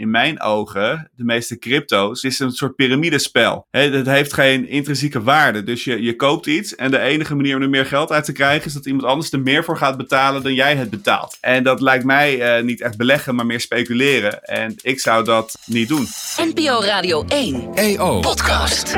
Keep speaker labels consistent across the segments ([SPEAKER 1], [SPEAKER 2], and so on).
[SPEAKER 1] in mijn ogen, de meeste crypto's, is een soort piramidespel. het heeft geen intrinsieke waarde. Dus je, je koopt iets en de enige manier om er meer geld uit te krijgen is dat iemand anders er meer voor gaat betalen dan jij het betaalt. En dat lijkt mij uh, niet echt beleggen, maar meer speculeren. En ik zou dat niet doen.
[SPEAKER 2] NPO Radio 1 EO Podcast.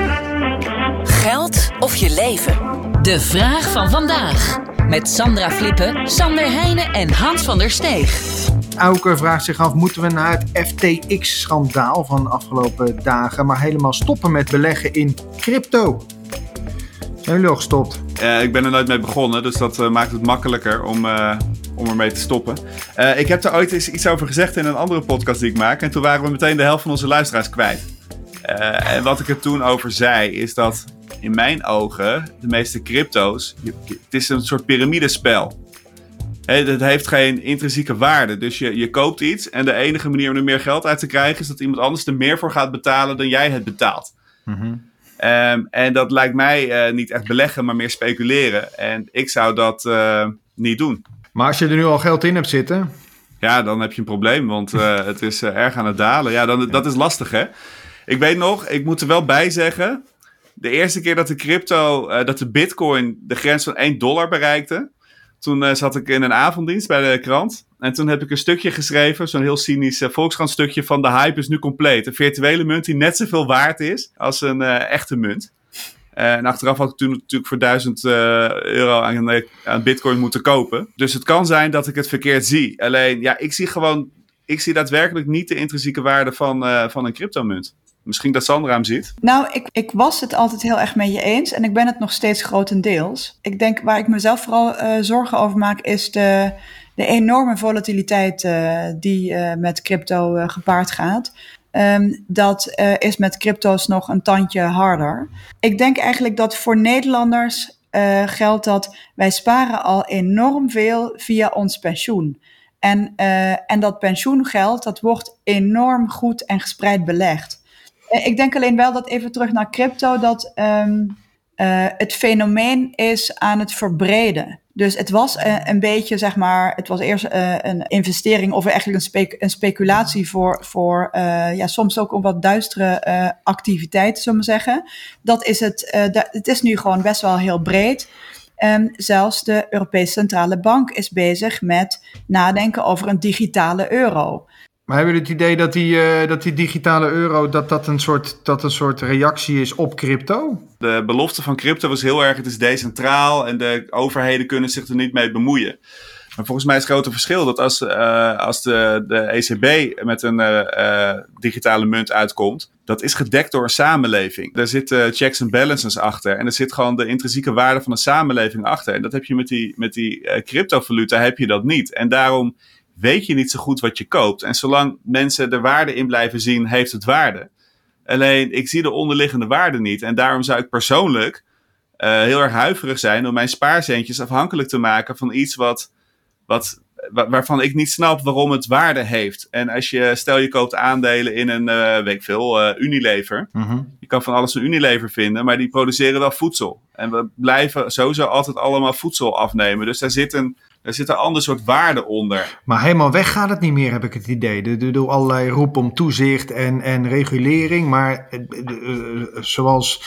[SPEAKER 2] Geld of je leven? De vraag van vandaag. Met Sandra Flippen, Sander Heijnen en Hans van der Steeg.
[SPEAKER 3] Auke vraagt zich af, moeten we na het FTX-schandaal van de afgelopen dagen... maar helemaal stoppen met beleggen in crypto? Zijn jullie al gestopt?
[SPEAKER 1] Uh, ik ben er nooit mee begonnen, dus dat uh, maakt het makkelijker om, uh, om ermee te stoppen. ik heb er ooit eens iets over gezegd in een andere podcast die ik maak. En toen waren we meteen de helft van onze luisteraars kwijt. en wat ik er toen over zei, is dat in mijn ogen de meeste crypto's. Het is een soort piramidespel. Het heeft geen intrinsieke waarde. Dus je, je koopt iets en de enige manier om er meer geld uit te krijgen is dat iemand anders er meer voor gaat betalen dan jij het betaalt. Mhm. Ehm, en dat lijkt mij uh, niet echt beleggen, maar meer speculeren. En ik zou dat uh, niet doen.
[SPEAKER 3] Maar als je er nu al geld in hebt zitten.
[SPEAKER 1] Ja, dan heb je een probleem, want uh, het is erg aan het dalen. Ja, dan, dat is lastig hè. Ik weet nog, ik moet er wel bij zeggen de eerste keer dat de crypto, dat de bitcoin de grens van 1 dollar bereikte. Toen uh, zat ik in een avonddienst bij de krant. En toen heb ik een stukje geschreven, zo'n heel cynisch uh, Volkskrant stukje van de hype is nu compleet. Een virtuele munt die net zoveel waard is als een echte munt. en achteraf had ik toen natuurlijk voor 1000 euro aan, aan bitcoin moeten kopen. Dus het kan zijn dat ik het verkeerd zie. Alleen, ja, ik zie gewoon, ik zie daadwerkelijk niet de intrinsieke waarde van, van een cryptomunt. Misschien dat Sandra hem ziet.
[SPEAKER 4] Nou, ik, ik was het altijd heel erg met je eens en ik ben het nog steeds grotendeels. Ik denk waar ik mezelf vooral uh, zorgen over maak is de, de enorme volatiliteit uh, die uh, met crypto gepaard gaat. Um, dat is met crypto's nog een tandje harder. Ik denk eigenlijk dat voor Nederlanders geldt dat wij sparen al enorm veel via ons pensioen. En, en dat pensioengeld dat wordt enorm goed en gespreid belegd. Eh, ik denk alleen wel dat even terug naar crypto, dat um, uh, het fenomeen is aan het verbreden. Dus het was uh, een beetje, zeg maar, het was eerst een investering of eigenlijk een, spe een speculatie voor, voor ja, soms ook een wat duistere activiteiten, zullen we zeggen. Dat is het, het is nu gewoon best wel heel breed. Um, zelfs de Europese Centrale Bank is bezig met nadenken over een digitale euro.
[SPEAKER 3] Maar hebben jullie het idee dat die, uh, dat die digitale euro dat dat een, soort, dat een soort reactie is op crypto?
[SPEAKER 1] De belofte van crypto was heel erg, het is decentraal en de overheden kunnen zich er niet mee bemoeien. Maar volgens mij is het grote verschil dat als, uh, als de, de ECB met een uh, digitale munt uitkomt, dat is gedekt door een samenleving. Daar zitten checks en balances achter en er zit gewoon de intrinsieke waarde van een samenleving achter. En dat heb je met die, met die cryptovaluta heb je dat niet. En daarom weet je niet zo goed wat je koopt. En zolang mensen er waarde in blijven zien, heeft het waarde. Alleen, ik zie de onderliggende waarde niet. En daarom zou ik persoonlijk uh, heel erg huiverig zijn om mijn spaarcentjes afhankelijk te maken van iets wat, wat, waarvan ik niet snap waarom het waarde heeft. En als je, stel je koopt aandelen in een, uh, weet ik veel, uh, Unilever. Mhm. Je kan van alles een Unilever vinden, maar die produceren wel voedsel. En we blijven sowieso altijd allemaal voedsel afnemen. Dus daar zit een er zit een ander soort waarde onder.
[SPEAKER 3] Maar helemaal weg gaat het niet meer, heb ik het idee. Door allerlei roep om toezicht en, en regulering. Maar eh, eh, zoals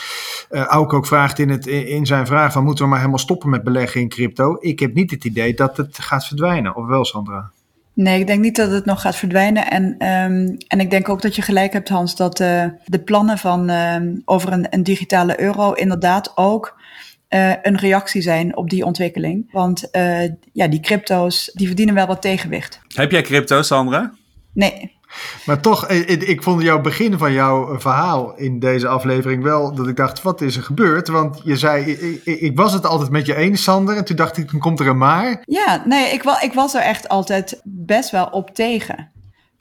[SPEAKER 3] uh, Auke ook vraagt in, het, in zijn vraag: van moeten we maar helemaal stoppen met beleggen in crypto? Ik heb niet het idee dat het gaat verdwijnen. Of wel, Sandra?
[SPEAKER 4] Nee, ik denk niet dat het nog gaat verdwijnen. En, um, en ik denk ook dat je gelijk hebt, Hans, dat uh, de plannen van, um, over een, een digitale euro inderdaad ook uh, een reactie zijn op die ontwikkeling. Want uh, ja, die crypto's die verdienen wel wat tegenwicht.
[SPEAKER 1] Heb jij crypto's, Sandra?
[SPEAKER 4] Nee.
[SPEAKER 3] Maar toch, ik, ik vond jouw begin van jouw verhaal in deze aflevering wel dat ik dacht, wat is er gebeurd? Want je zei, ik, ik was het altijd met je eens, Sander. En toen dacht ik, dan komt er een maar.
[SPEAKER 4] Ja, nee, ik, ik was er echt altijd best wel op tegen.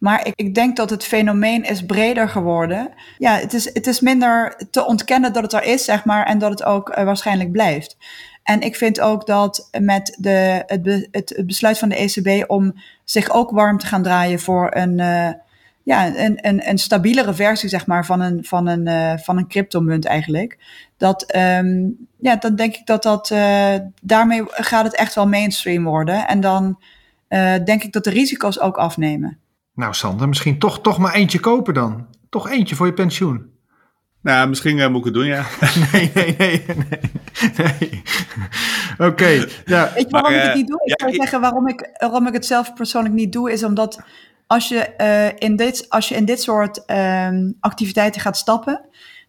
[SPEAKER 4] Maar ik, ik, denk dat het fenomeen is breder geworden. Ja, het is, het is minder te ontkennen dat het er is, zeg maar, en dat het ook uh, waarschijnlijk blijft. En ik vind ook dat met de, het, het, besluit van de ECB om zich ook warm te gaan draaien voor een, uh, ja, een, een, een stabielere versie zeg maar, van, een, van, een, uh, van een cryptomunt eigenlijk. Dat, um, ja, dan denk ik dat dat, daarmee gaat het echt wel mainstream worden. En dan denk ik dat de risico's ook afnemen.
[SPEAKER 3] Nou, Sander, misschien toch, toch maar eentje kopen dan. Toch eentje voor je pensioen.
[SPEAKER 1] Nou, misschien uh, moet ik het doen, ja.
[SPEAKER 3] nee, nee, nee. nee, nee. Oké. Okay, ja.
[SPEAKER 4] Weet je waarom maar, ik het niet doe? Ik ja, zou zeggen waarom ik, waarom ik het zelf persoonlijk niet doe, is omdat als je, uh, in, dit, als je in dit soort um, activiteiten gaat stappen,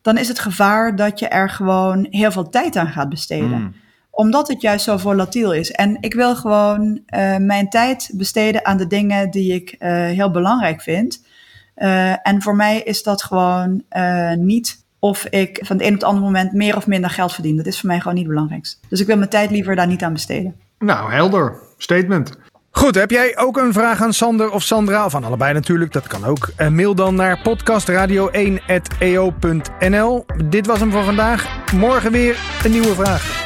[SPEAKER 4] dan is het gevaar dat je er gewoon heel veel tijd aan gaat besteden. Mm. Omdat het juist zo volatiel is. En ik wil gewoon uh, mijn tijd besteden aan de dingen die ik uh, heel belangrijk vind. en voor mij is dat gewoon niet of ik van het een op het andere moment meer of minder geld verdien. Dat is voor mij gewoon niet het belangrijkste. Dus ik wil mijn tijd liever daar niet aan besteden.
[SPEAKER 3] Nou, helder. Statement. Goed, heb jij ook een vraag aan Sander of Sandra? Of aan allebei natuurlijk, dat kan ook. Mail dan naar podcastradio1.eo.nl. Dit was hem voor vandaag. Morgen weer een nieuwe vraag.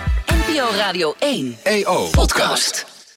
[SPEAKER 2] NPO Radio 1 EO Podcast.